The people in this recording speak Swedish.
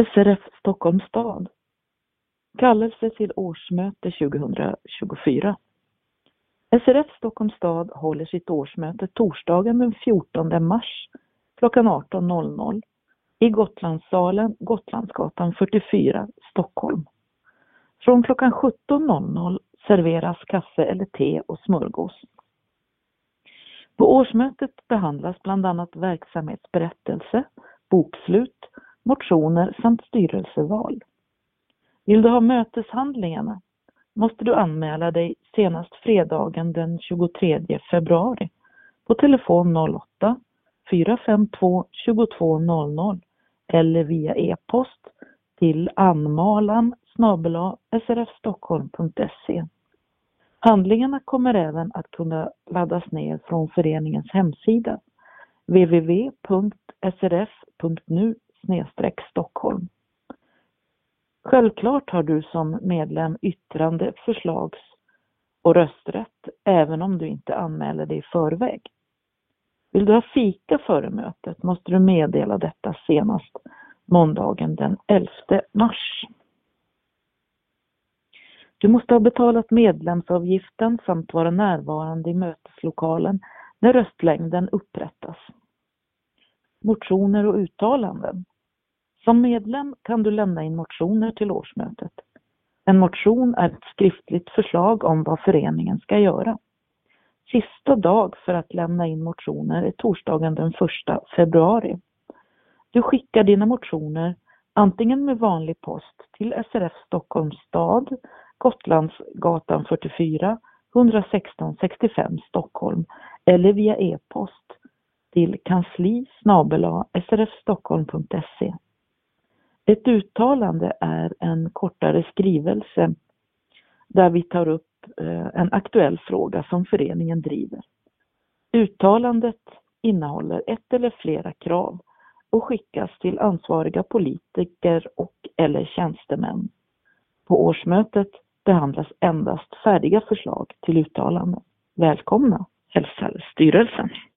SRF Stockholms stad. Kallelse till årsmöte 2024. SRF Stockholms stad håller sitt årsmöte torsdagen den 14 mars klockan 18.00 i Gotlandssalen, Gotlandsgatan 44, Stockholm. Från klockan 17.00 serveras kaffe eller te och smörgås. På årsmötet behandlas bland annat verksamhetsberättelse, bokslut, motioner samt styrelseval. Vill du ha möteshandlingarna måste du anmäla dig senast fredagen den 23 februari på telefon 08 452 2200 eller via e-post till anmalan srfstockholm.se. Handlingarna kommer även att kunna laddas ner från föreningens hemsida www.srf.nu Stockholm. Självklart har du som medlem yttrande, förslags och rösträtt även om du inte anmäler dig i förväg. Vill du ha fika före mötet måste du meddela detta senast måndagen den 11 mars. Du måste ha betalat medlemsavgiften samt vara närvarande i möteslokalen när röstlängden upprättas. Motioner och uttalanden. Som medlem kan du lämna in motioner till årsmötet. En motion är ett skriftligt förslag om vad föreningen ska göra. Sista dag för att lämna in motioner är torsdagen den 1 februari. Du skickar dina motioner antingen med vanlig post till SRF Stockholms stad, Gotlandsgatan 44, 116 65 Stockholm eller via e-post till kansli srfstockholm.se. Ett uttalande är en kortare skrivelse där vi tar upp eh, en aktuell fråga som föreningen driver. Uttalandet innehåller ett eller flera krav och skickas till ansvariga politiker och eller tjänstemän. På årsmötet behandlas endast färdiga förslag till uttalanden. Välkomna, hälsar styrelsen.